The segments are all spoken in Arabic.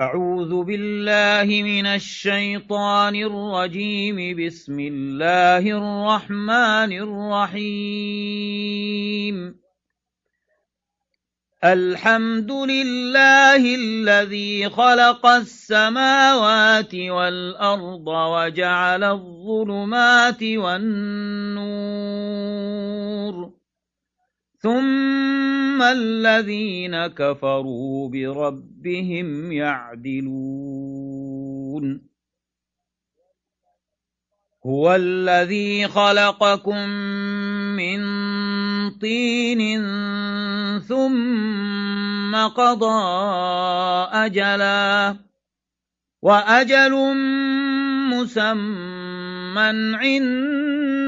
أعوذ بالله من الشيطان الرجيم. بسم الله الرحمن الرحيم. الحمد لله الذي خلق السماوات والأرض وجعل الظلمات والنور. ثم الذين كفروا بربهم يعدلون هو الذي خلقكم من طين ثم قضى أجلا وأجل مسمى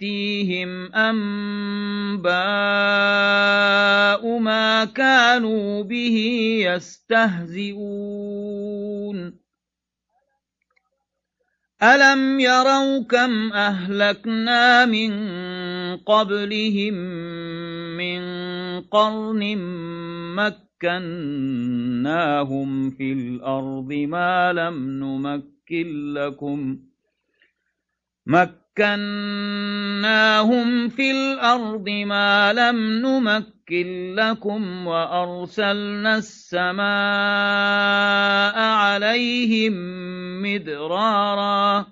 يأتيهم أنباء ما كانوا به يستهزئون ألم يروا كم أهلكنا من قبلهم من قرن مكناهم في الأرض ما لم نمكن لكم مكناهم في الأرض ما لم نمكن لكم وأرسلنا السماء عليهم مدرارا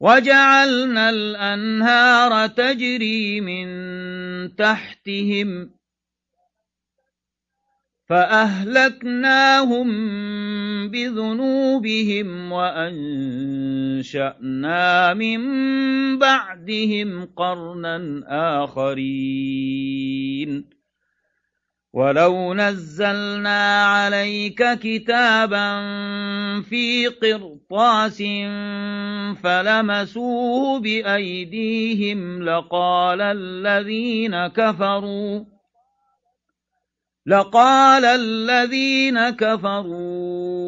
وجعلنا الأنهار تجري من تحتهم فأهلكناهم بذنوبهم وأنشأنا من بعدهم قرنا آخرين. ولو نزلنا عليك كتابا في قرطاس فلمسوه بأيديهم لقال الذين كفروا لقال الذين كفروا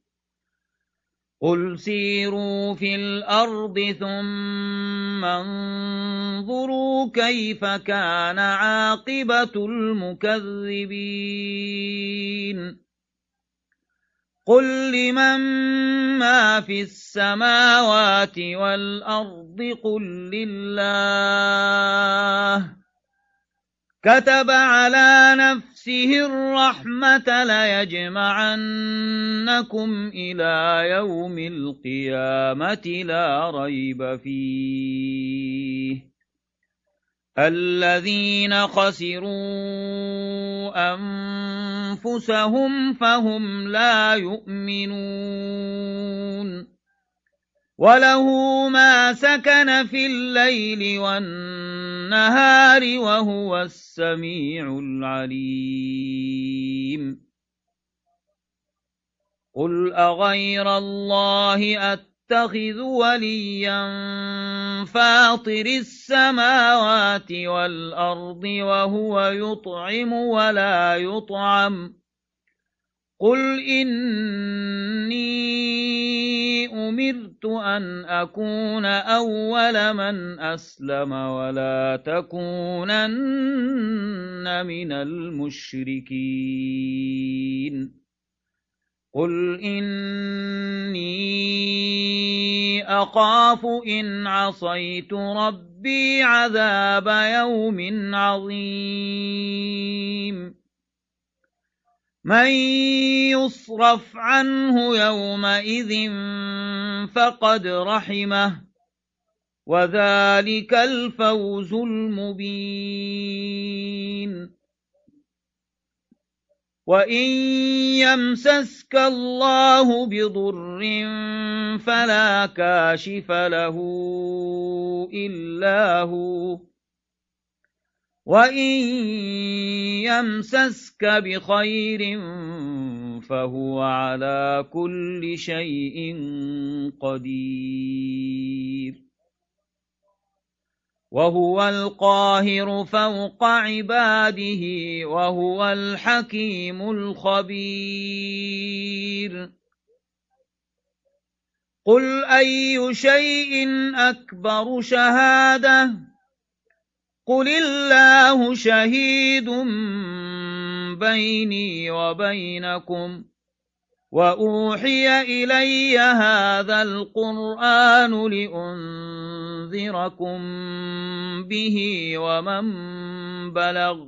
قل سيروا في الأرض ثم انظروا كيف كان عاقبة المكذبين قل لمن ما في السماوات والأرض قل لله كتب على نفسه الرحمة ليجمعنكم إلى يوم القيامة لا ريب فيه. الذين خسروا أنفسهم فهم لا يؤمنون. وله ما سكن في الليل والنهار وهو السميع العليم قل أغير الله أتخذ وليا فاطر السماوات والأرض وهو يطعم ولا يطعم قل إني أمرت أن أكون أول من أسلم ولا تكونن من المشركين. قل إني أخاف إن عصيت ربي عذاب يوم عظيم. من يصرف عنه يومئذ فقد رحمه وذلك الفوز المبين وإن يمسسك الله بضر فلا كاشف له إلا هو وإن يمسسك بخير فهو على كل شيء قدير وهو القاهر فوق عباده وهو الحكيم الخبير قل أي شيء أكبر شهاده قل الله شهيد بيني وبينكم وأوحي إلي هذا القرآن لأنذركم به ومن بلغ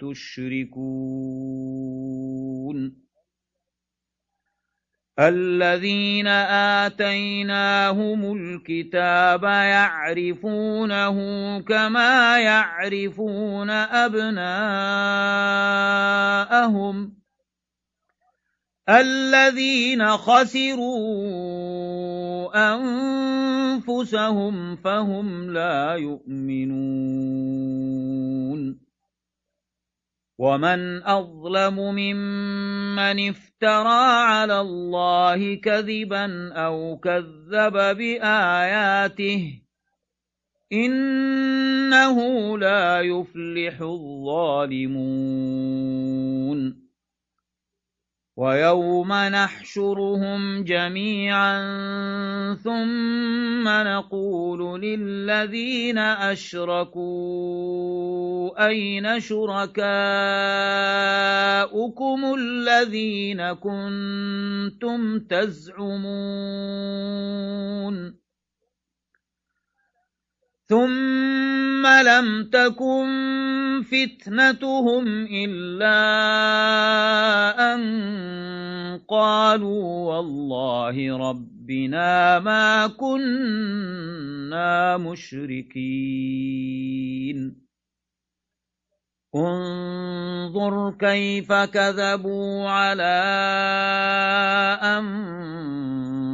تشركون. الذين آتيناهم الكتاب يعرفونه كما يعرفون أبناءهم. الذين خسروا أنفسهم فهم لا يؤمنون. ومن أظلم ممن افترى على الله كذبا أو كذب بآياته إنه لا يفلح الظالمون ويوم نحشرهم جميعا ثم نقول للذين أشركوا أين شركاؤكم الذين كنتم تزعمون ثم لم تكن فتنتهم إلا أن قالوا والله ربنا ما كنا مشركين. انظر كيف كذبوا على أنفسهم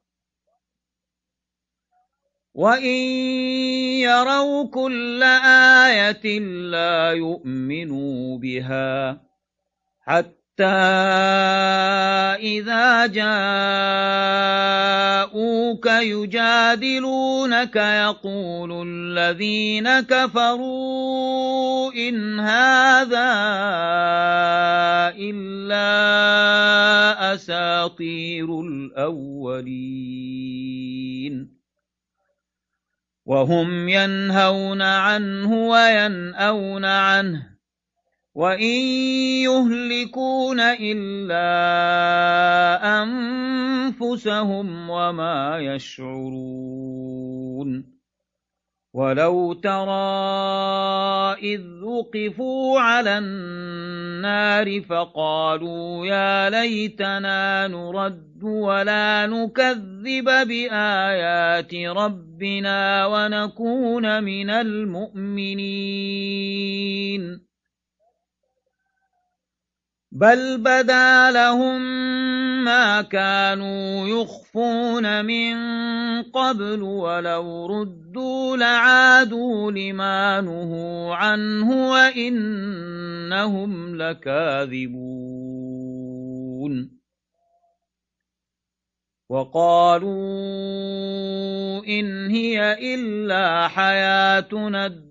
وإن يروا كل آية لا يؤمنوا بها حتى إذا جاءوك يجادلونك يقول الذين كفروا إن هذا إلا أساطير الأولين وهم ينهون عنه وينأون عنه وإن يهلكون إلا أنفسهم وما يشعرون ولو ترى إذ وقفوا على النار فقالوا يا ليتنا نرد ولا نكذب بآيات ربنا ونكون من المؤمنين بل بدا لهم ما كانوا يخفون من قبل ولو ردوا لعادوا لما نهوا عنه وإنهم لكاذبون وقالوا إن هي إلا حياتنا الدنيا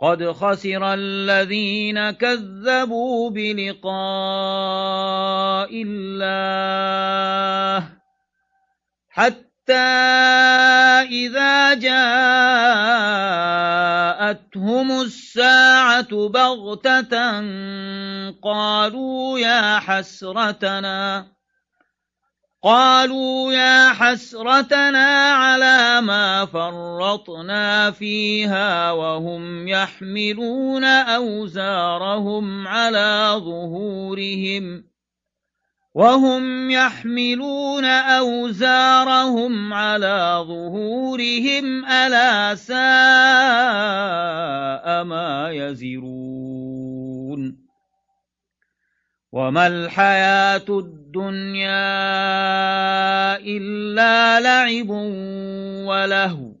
قد خسر الذين كذبوا بلقاء الله حتى إذا جاءتهم الساعة بغتة قالوا يا حسرتنا قالوا يا حسرتنا على ما فرطنا فيها وهم يحملون أوزارهم على ظهورهم وهم يحملون أوزارهم على ظهورهم ألا ساء ما يزرون وما الحياة الدنيا إلا لعب وله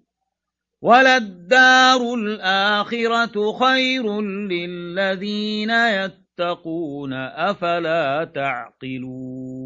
وللدار الآخرة خير للذين يتقون أفلا تعقلون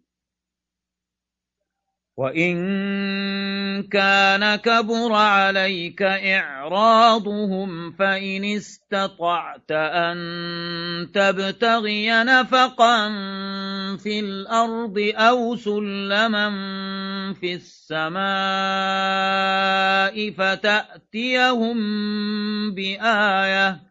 وإن كان كبر عليك إعراضهم فإن استطعت أن تبتغي نفقا في الأرض أو سلما في السماء فتأتيهم بآية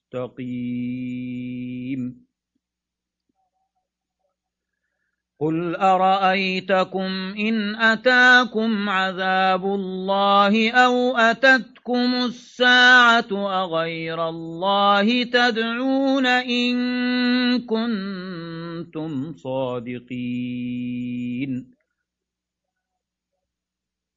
قل أرأيتكم إن أتاكم عذاب الله أو أتتكم الساعة أغير الله تدعون إن كنتم صادقين.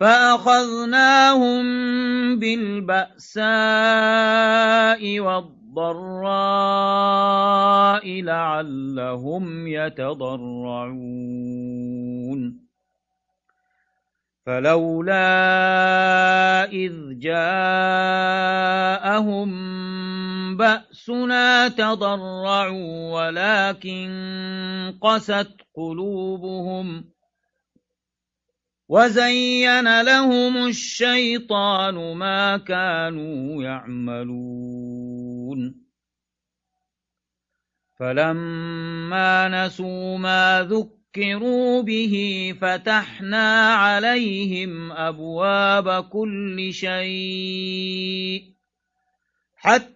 فأخذناهم بالبأساء والضراء لعلهم يتضرعون. فلولا إذ جاءهم بأسنا تضرعوا ولكن قست قلوبهم وزين لهم الشيطان ما كانوا يعملون فلما نسوا ما ذكروا به فتحنا عليهم أبواب كل شيء حتى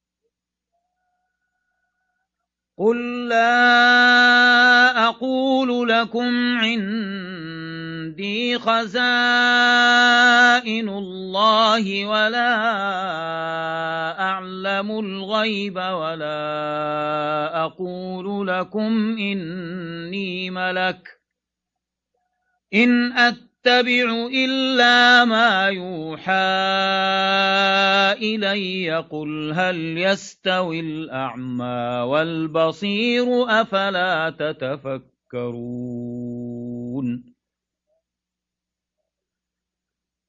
قل لا أقول لكم عندي خزائن الله ولا أعلم الغيب ولا أقول لكم إني ملك إن أت أتبع إلا ما يوحى إلي قل هل يستوي الأعمى والبصير أفلا تتفكرون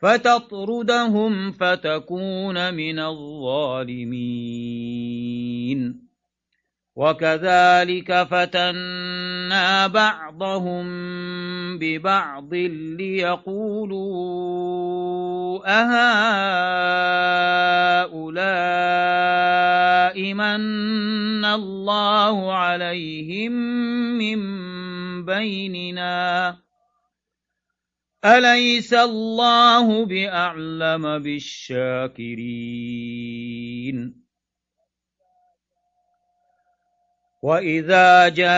فتطردهم فتكون من الظالمين. وكذلك فتنا بعضهم ببعض ليقولوا أهؤلاء من الله عليهم من بيننا؟ أليس الله بأعلم بالشاكرين وإذا جاءك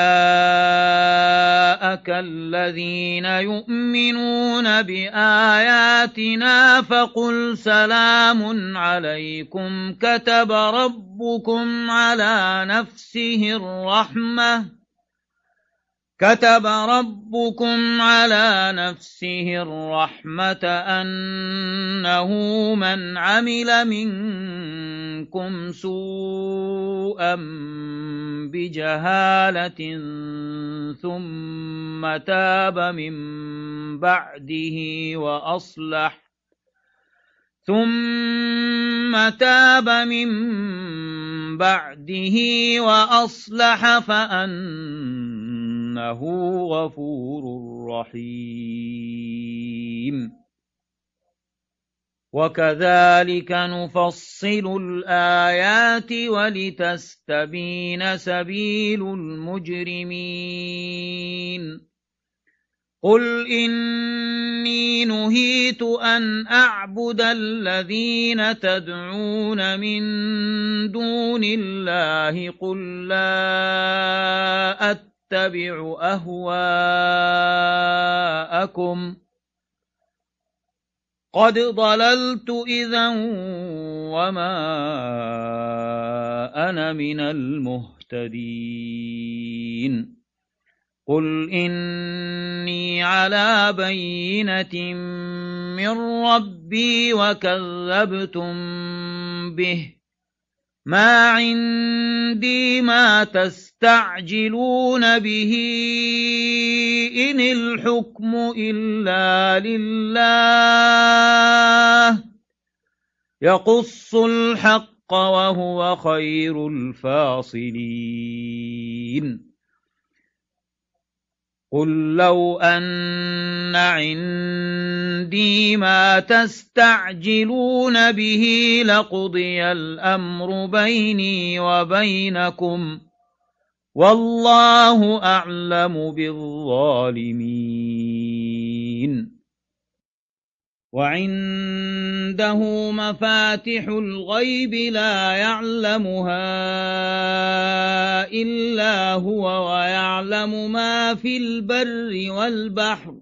الذين يؤمنون بآياتنا فقل سلام عليكم كتب ربكم على نفسه الرحمة كتب ربكم على نفسه الرحمة أنه من عمل منكم سوءا بجهالة ثم تاب من بعده وأصلح ثم تاب من بعده وأصلح فأنه غفور رحيم وكذلك نفصل الآيات ولتستبين سبيل المجرمين قل إني نهيت أن أعبد الذين تدعون من دون الله قل لا أتبع أهواءكم. قد ضللت إذا وما أنا من المهتدين. قل إني على بينة من ربي وكذبتم به. ما عندي ما تستعجلون به إن الحكم إلا لله يقص الحق وهو خير الفاصلين قل لو أن عندي ما تستعجلون به لقضي الأمر بيني وبينكم والله أعلم بالظالمين وعنده مفاتح الغيب لا يعلمها إلا هو ويعلم ما في البر والبحر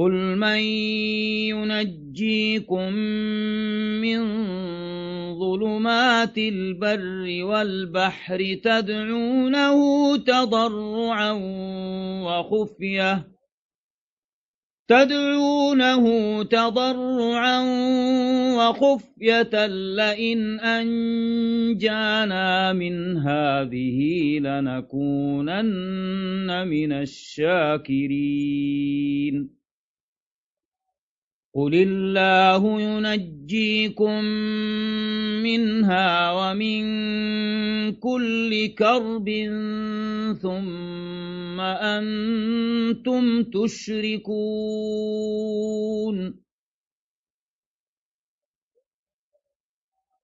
قل من ينجيكم من ظلمات البر والبحر تدعونه تضرعا وخفيه تدعونه تضرعا وخفية لئن أنجانا من هذه لنكونن من الشاكرين قل الله ينجيكم منها ومن كل كرب ثم أنتم تشركون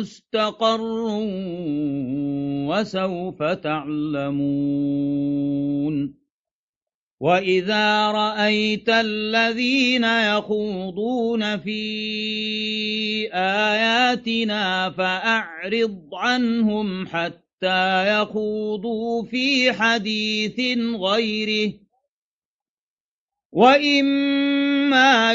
مستقر وسوف تعلمون. وإذا رأيت الذين يخوضون في آياتنا فأعرض عنهم حتى يخوضوا في حديث غيره. وإما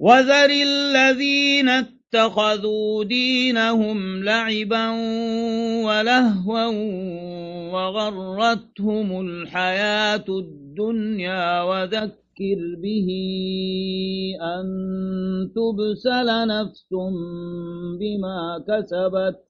وذر الذين اتخذوا دينهم لعبا ولهوا وغرتهم الحياة الدنيا وذكر به أن تبسل نفس بما كسبت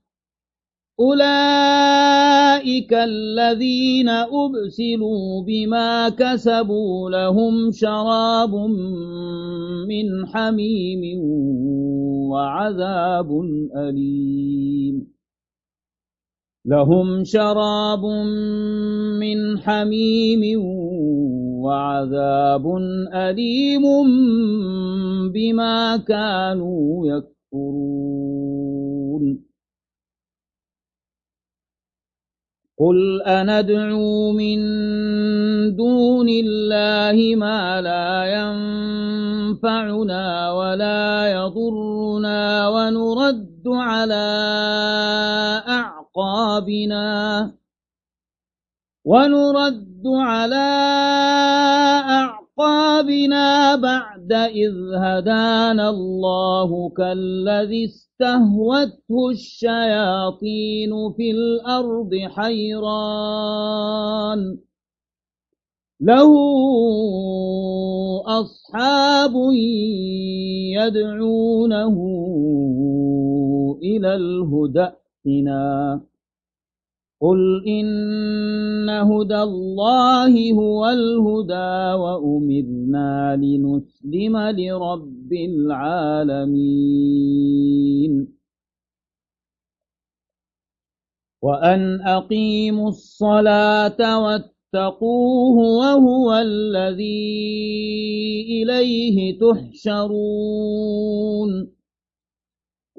أولئك الذين أبسلوا بما كسبوا لهم شراب من حميم وعذاب أليم. لهم شراب من حميم وعذاب أليم بما كانوا يكفرون. قل أندعو من دون الله ما لا ينفعنا ولا يضرنا ونرد على أعقابنا ونرد على أعقابنا بعد إذ هدانا الله كالذي استهوته الشياطين في الأرض حيران له أصحاب يدعونه إلى الهدى قل إن هدى الله هو الهدى وأمرنا لنسلم لرب العالمين وأن أقيموا الصلاة واتقوه وهو الذي إليه تحشرون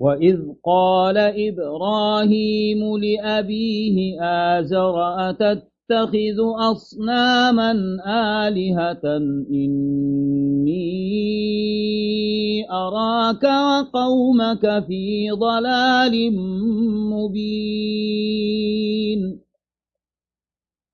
وإذ قال إبراهيم لأبيه آزر أتتخذ أصناما آلهة إني أراك وقومك في ضلال مبين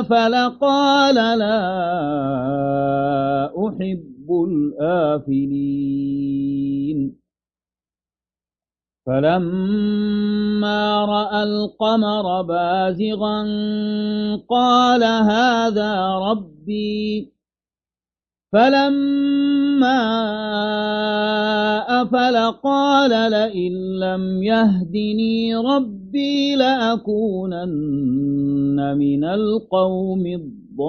أفل قال لا أحب الآفلين. فلما رأى القمر بازغا قال هذا ربي. فلما أفل قال لئن لم يهدني ربي لأكونن من القوم الضالين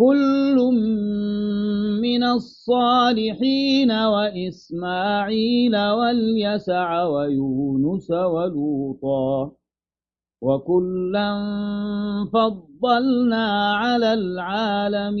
كل من الصالحين وإسماعيل واليسع ويونس ولوطا وكلا فضلنا على العالمين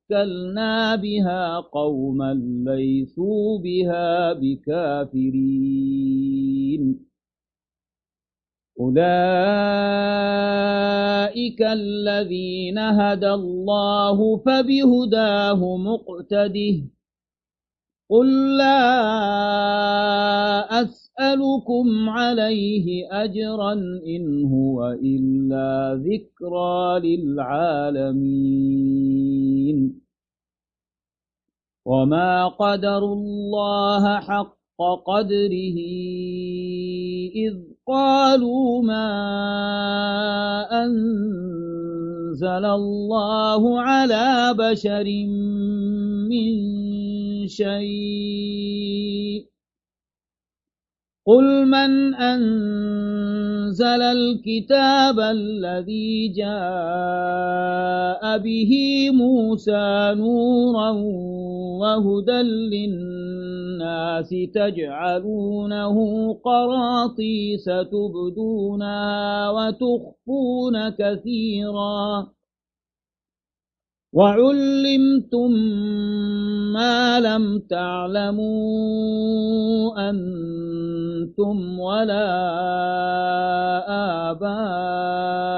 وكلنا بها قوما ليسوا بها بكافرين أولئك الذين هدى الله فبهداه مقتده قل لا أسألكم عليه أجرا إن هو إلا ذكرى للعالمين وما قدر الله حق قدره إذ قالوا ما أنزل الله على بشر من شيء قل من أنزل الكتاب الذي جاء به موسى نورا وهدى للناس تجعلونه قراطيس تبدونها وتخفون كثيرا وعلمتم ما لم تعلموا أنتم ولا آباؤكم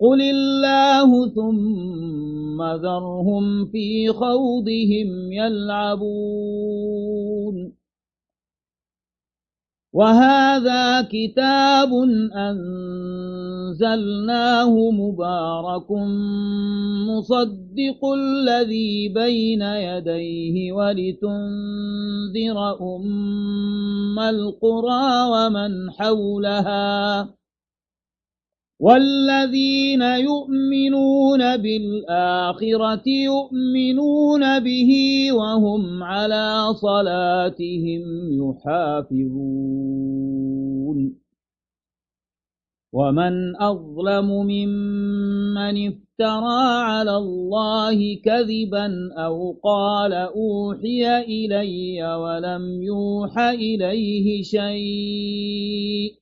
قل الله ثم ذرهم في خوضهم يلعبون وهذا كتاب أنزلناه مبارك مصدق الذي بين يديه ولتنذر أم القرى ومن حولها والذين يؤمنون بالآخرة يؤمنون به وهم على صلاتهم يحافظون. ومن أظلم ممن افترى على الله كذبا أو قال أوحي إلي ولم يوح إليه شيء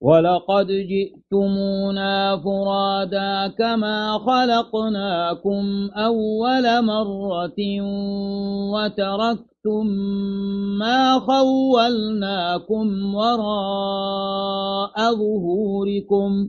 ولقد جئتمونا فرادا كما خلقناكم أول مرة وتركتم ما خولناكم وراء ظهوركم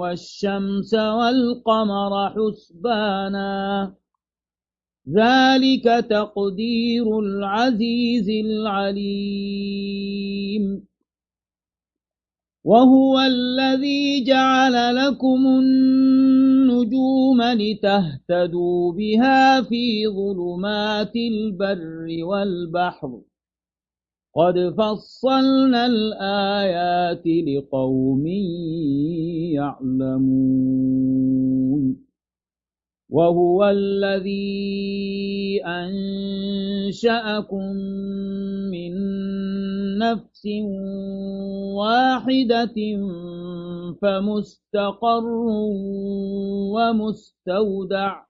والشمس والقمر حسبانا. ذلك تقدير العزيز العليم. وهو الذي جعل لكم النجوم لتهتدوا بها في ظلمات البر والبحر. قد فصلنا الآيات لقوم يعلمون وهو الذي أنشأكم من نفس واحدة فمستقر ومستودع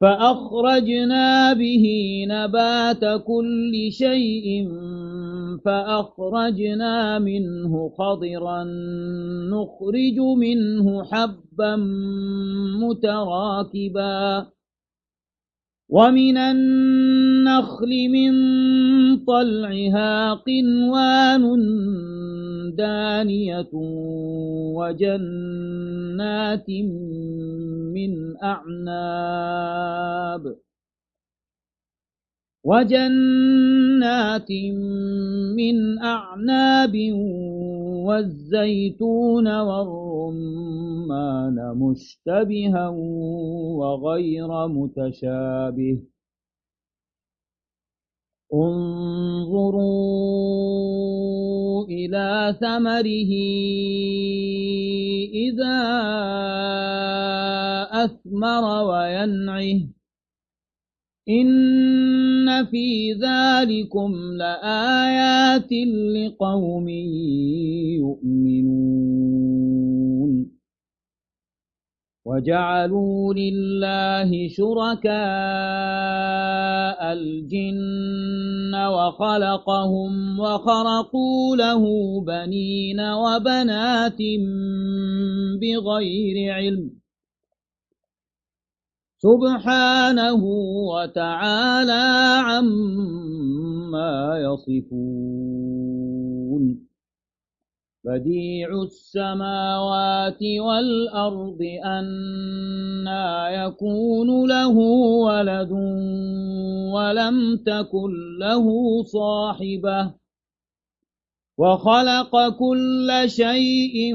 فأخرجنا به نبات كل شيء فأخرجنا منه خضرا نخرج منه حبا متراكبا. ومن النخل من طلعها قنوان دانية وجنات من أعناب وجنات من أعناب والزيتون والرمان مشتبها وغير متشابه. انظروا إلى ثمره إذا أثمر وينعه. إن في ذلكم لآيات لقوم يؤمنون وجعلوا لله شركاء الجن وخلقهم وخرقوا له بنين وبنات بغير علم سبحانه وتعالى عما يصفون. بديع السماوات والأرض أنا يكون له ولد ولم تكن له صاحبة. وخلق كل شيء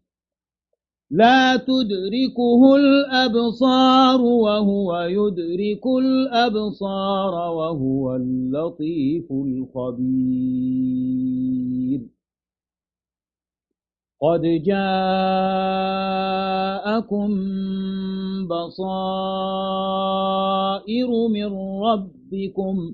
لا تدركه الأبصار وهو يدرك الأبصار وهو اللطيف الخبير. قد جاءكم بصائر من ربكم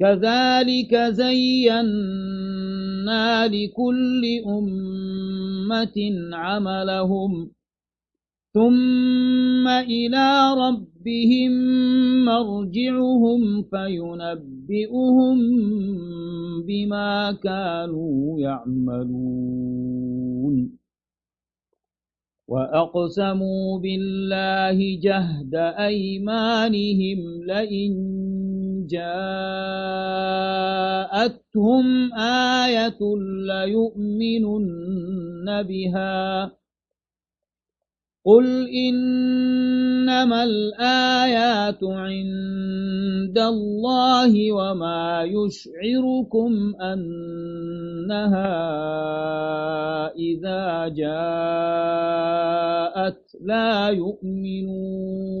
كذلك زينا لكل أمة عملهم. ثم إلى ربهم مرجعهم فينبئهم بما كانوا يعملون. وأقسموا بالله جهد أيمانهم لئن جاءتهم آية ليؤمنن بها. قل إنما الآيات عند الله وما يشعركم أنها إذا جاءت لا يؤمنون.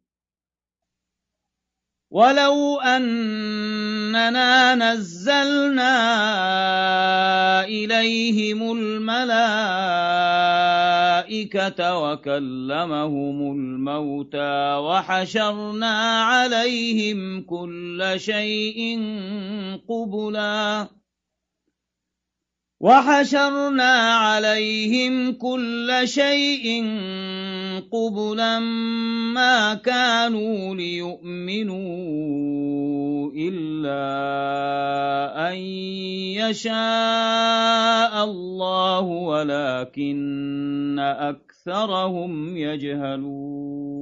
ولو أننا نزلنا إليهم الملائكة وكلمهم الموتى وحشرنا عليهم كل شيء قبلاً وحشرنا عليهم كل شيء قبلا ما كانوا ليؤمنوا إلا أن يشاء الله ولكن أكثرهم يجهلون.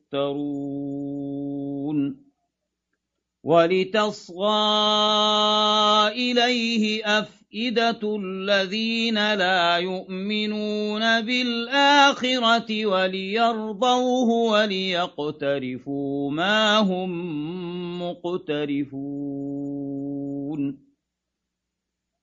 يفترون ولتصغى إليه أفئدة الذين لا يؤمنون بالآخرة وليرضوه وليقترفوا ما هم مقترفون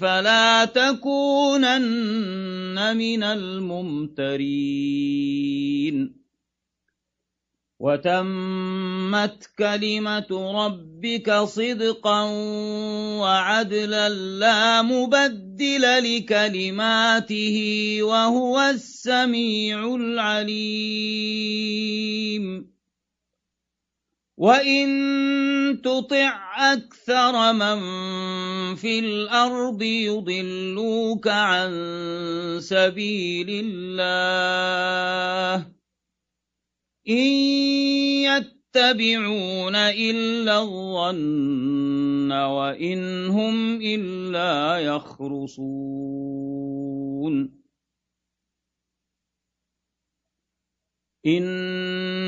فلا تكونن من الممترين. وتمت كلمة ربك صدقا وعدلا لا مبدل لكلماته وهو السميع العليم. وإن تطع أكثر من في الأرض يضلوك عن سبيل الله إن يتبعون إلا الظن وإن هم إلا يخرصون إن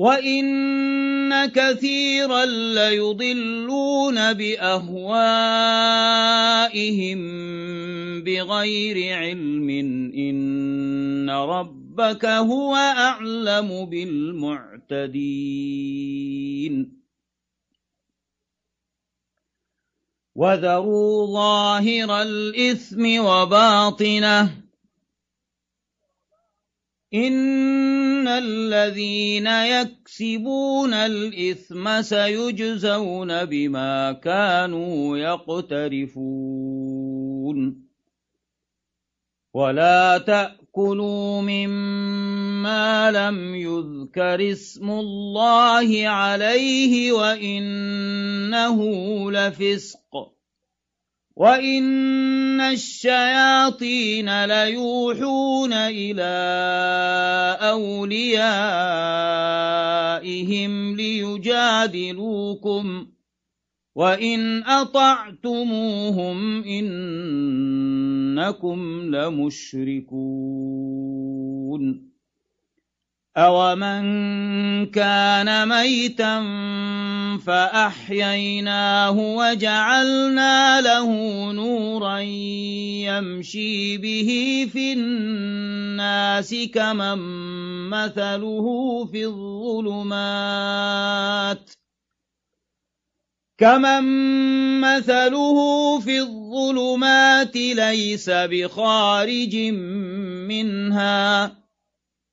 وإن كثيرا ليضلون بأهوائهم بغير علم إن ربك هو أعلم بالمعتدين وذروا ظاهر الإثم وباطنه إن الذين يكسبون الإثم سيجزون بما كانوا يقترفون ولا تأكلوا مما ما لم يذكر اسم الله عليه وإنه لفسق وإن الشياطين ليوحون إلى أوليائهم ليجادلوكم وإن أطعتموهم إنكم لمشركون أَوَمَن كَانَ مَيْتًا فَأَحْيَيْنَاهُ وَجَعَلْنَا لَهُ نُورًا يَمْشِي بِهِ فِي النَّاسِ كَمَن مَّثَلُهُ فِي الظُّلُمَاتِ كمن مثله في الظلمات ليس بخارج منها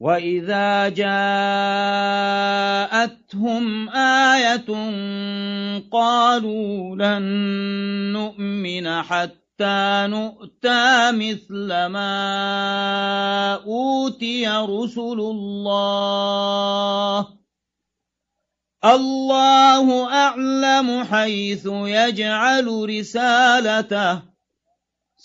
وإذا جاءتهم آية قالوا لن نؤمن حتى نؤتى مثل ما أوتي رسل الله الله أعلم حيث يجعل رسالته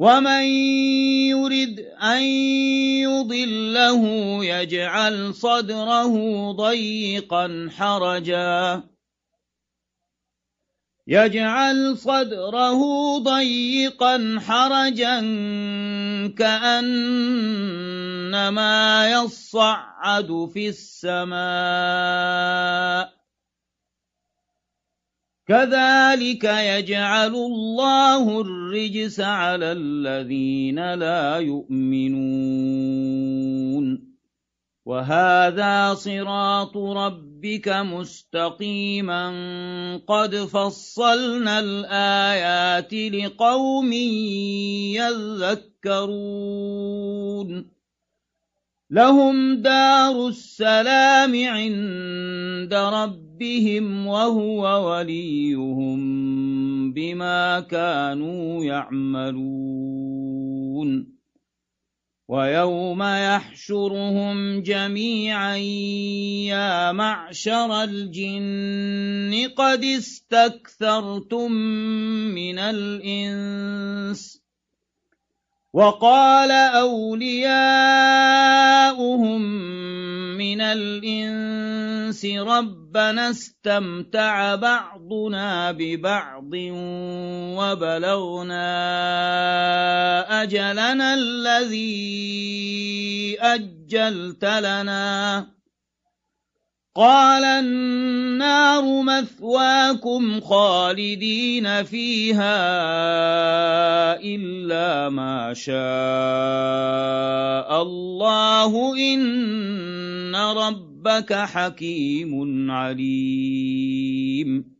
ومن يرد أن يضله يجعل صدره ضيقا حرجا يجعل صدره ضيقا حرجا كأنما يصعد في السماء كذلك يجعل الله الرجس على الذين لا يؤمنون. وهذا صراط ربك مستقيما. قد فصلنا الآيات لقوم يذكرون. لهم دار السلام عند ربهم وهو وليهم بما كانوا يعملون ويوم يحشرهم جميعا يا معشر الجن قد استكثرتم من الإنس وقال أولياؤهم من الإنس ربنا استمتع بعضنا ببعض وبلغنا أجلنا الذي أجلت لنا قال النار مثواكم خالدين فيها إلا ما شاء الله. إن ربك حكيم عليم.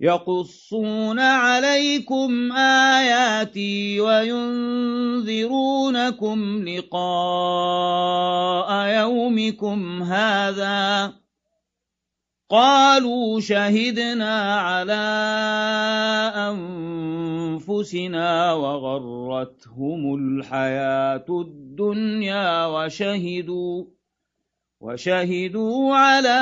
يقصون عليكم آياتي وينذرونكم لقاء يومكم هذا قالوا شهدنا على أنفسنا وغرتهم الحياة الدنيا وشهدوا وشهدوا على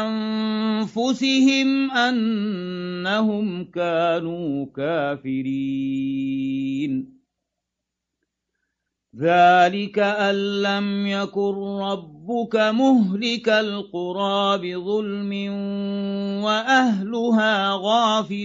أنفسهم أنهم كانوا كافرين. ذلك أن لم يكن ربك مهلك القرى بظلم وأهلها غافلون.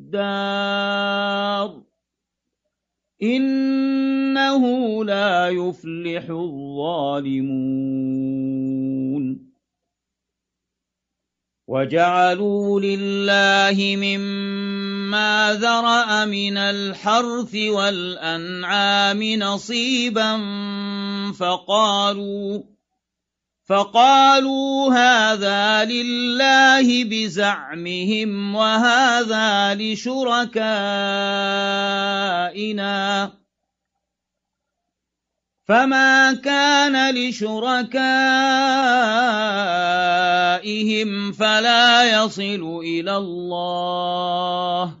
الدار إنه لا يفلح الظالمون. وجعلوا لله مما ذرأ من الحرث والأنعام نصيبا فقالوا فقالوا هذا لله بزعمهم وهذا لشركائنا. فما كان لشركائهم فلا يصل إلى الله.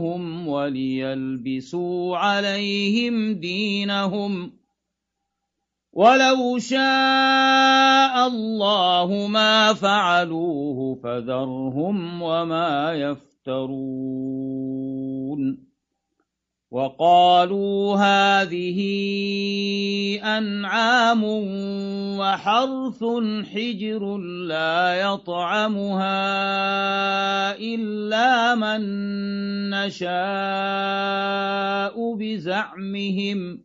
ليردوهم وليلبسوا عليهم دينهم ولو شاء الله ما فعلوه فذرهم وما يفترون وقالوا هذه أنعام وحرث حجر لا يطعمها إلا من نشاء بزعمهم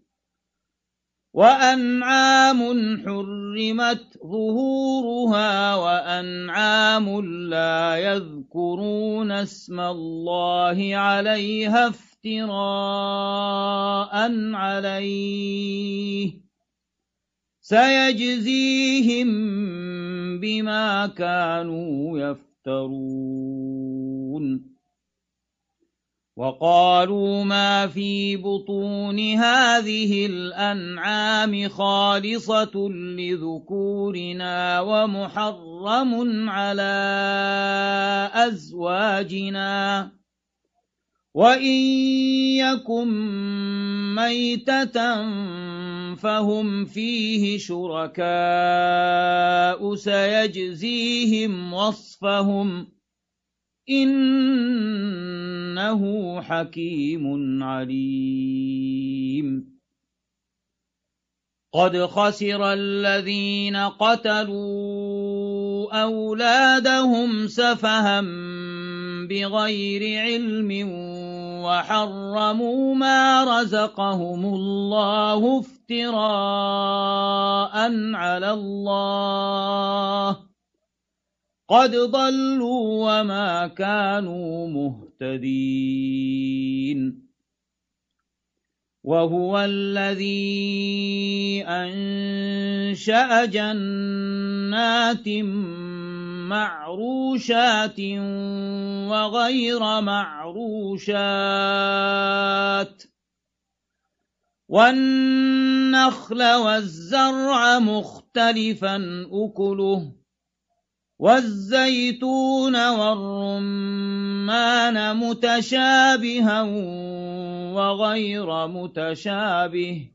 وأنعام حرمت ظهورها وأنعام لا يذكرون اسم الله عليها افتراء عليه. سيجزيهم بما كانوا يفترون. وقالوا ما في بطون هذه الأنعام خالصة لذكورنا ومحرم على أزواجنا. وإن يكن ميتة فهم فيه شركاء سيجزيهم وصفهم إنه حكيم عليم. قد خسر الذين قتلوا أولادهم سفها بغير علم وحرموا ما رزقهم الله افتراء على الله. قد ضلوا وما كانوا مهتدين. وهو الذي أنشأ جنات معروشات وغير معروشات والنخل والزرع مختلفا أكله والزيتون والرمان متشابها وغير متشابه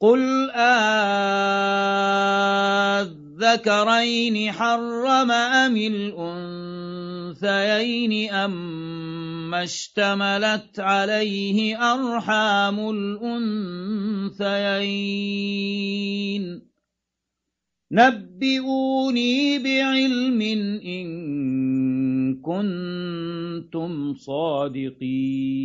قل آذكرين حرم أم الأنثيين أم اشتملت عليه أرحام الأنثيين نبئوني بعلم إن كنتم صادقين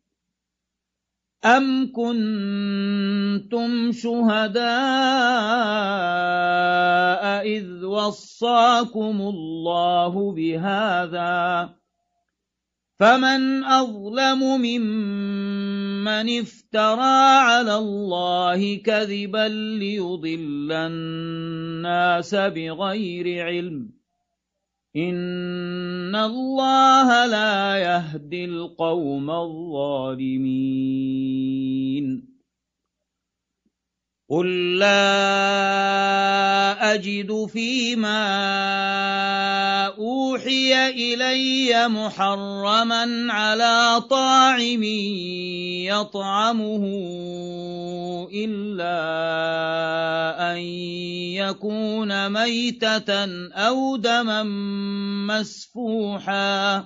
أم كنتم شهداء إذ وصاكم الله بهذا فمن أظلم ممن افترى على الله كذبا ليضل الناس بغير علم إن الله لا يهدي القوم الظالمين قل لا أجد فيما أوحي إلي محرما على طاعم يطعمه إلا أن يكون ميتة أو دما مسفوحا.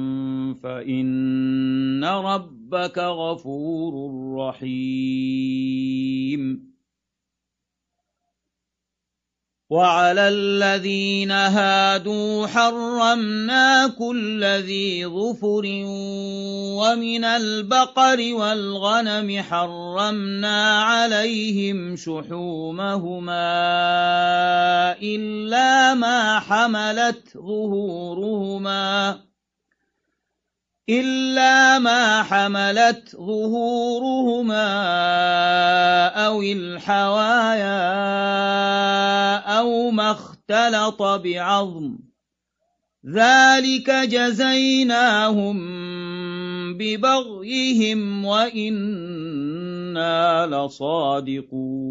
فإن ربك غفور رحيم وعلى الذين هادوا حرمنا كل ذي ظفر ومن البقر والغنم حرمنا عليهم شحومهما إلا ما حملت ظهورهما إلا ما حملت ظهورهما أو الحوايا أو ما اختلط بعظم ذلك جزيناهم ببغيهم وإنا لصادقون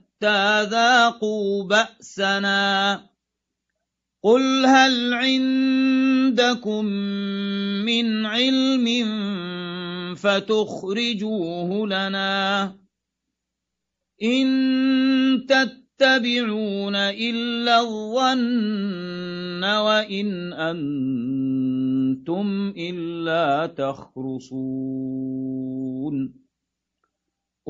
حتى ذاقوا بأسنا. قل هل عندكم من علم فتخرجوه لنا؟ إن تتبعون إلا الظن وإن أنتم إلا تخرصون.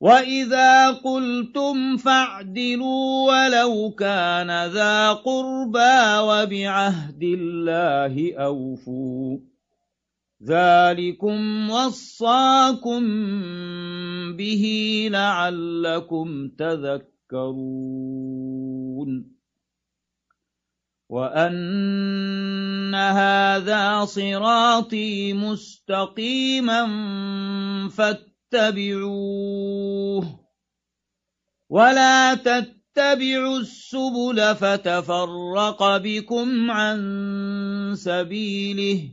وإذا قلتم فاعدلوا ولو كان ذا قربى وبعهد الله أوفوا ذلكم وصاكم به لعلكم تذكرون وأن هذا صراطي مستقيما فاتقوا فاتبعوه. ولا تتبعوا السبل فتفرق بكم عن سبيله.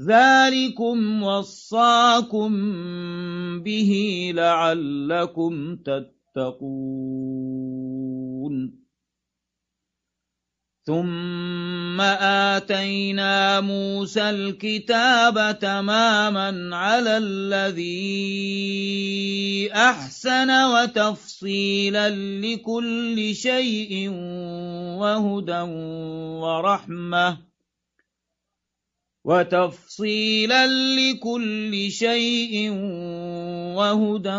ذلكم وصاكم به لعلكم تتقون. ثم آتينا موسى الكتاب تماما على الذي أحسن وتفصيلا لكل شيء وهدى ورحمة وتفصيلا لكل شيء وهدى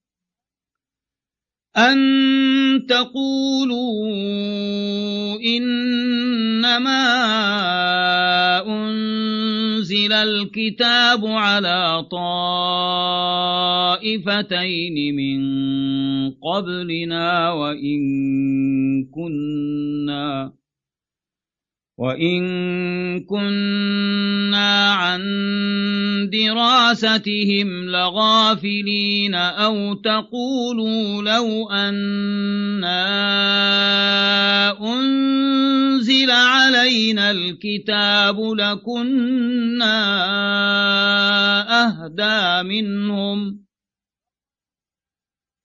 أن تقولوا إنما أنزل الكتاب على طائفتين من قبلنا وإن كنا وإن كنا عن دراستهم لغافلين أو تقولوا لو أنا أنزل علينا الكتاب لكنا أهدى منهم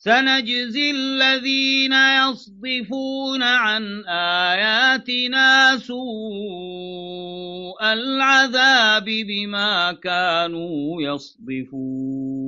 سنجزي الذين يصدفون عن آياتنا سوء العذاب بما كانوا يصدفون.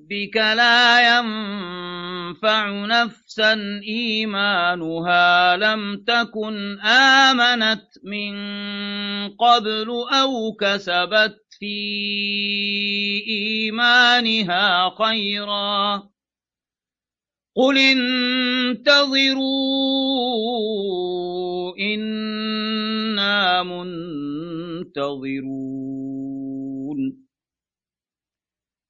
لا ينفع نفسا إيمانها لم تكن آمنت من قبل أو كسبت في إيمانها خيرا. قل انتظروا إنا منتظرون.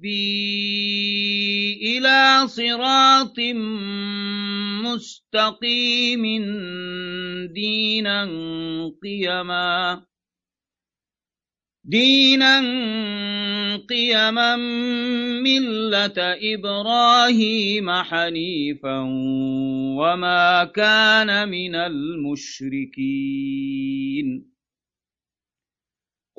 ربي إلى صراط مستقيم دينا قيما دينا قيما ملة إبراهيم حنيفا وما كان من المشركين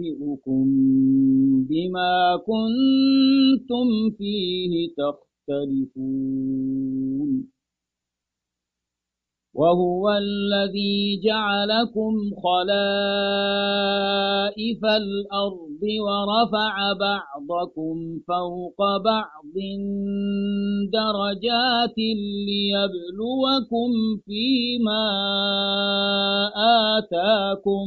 فينبئكم بما كنتم فيه تختلفون. وهو الذي جعلكم خلائف الأرض ورفع بعضكم فوق بعض درجات ليبلوكم فيما آتاكم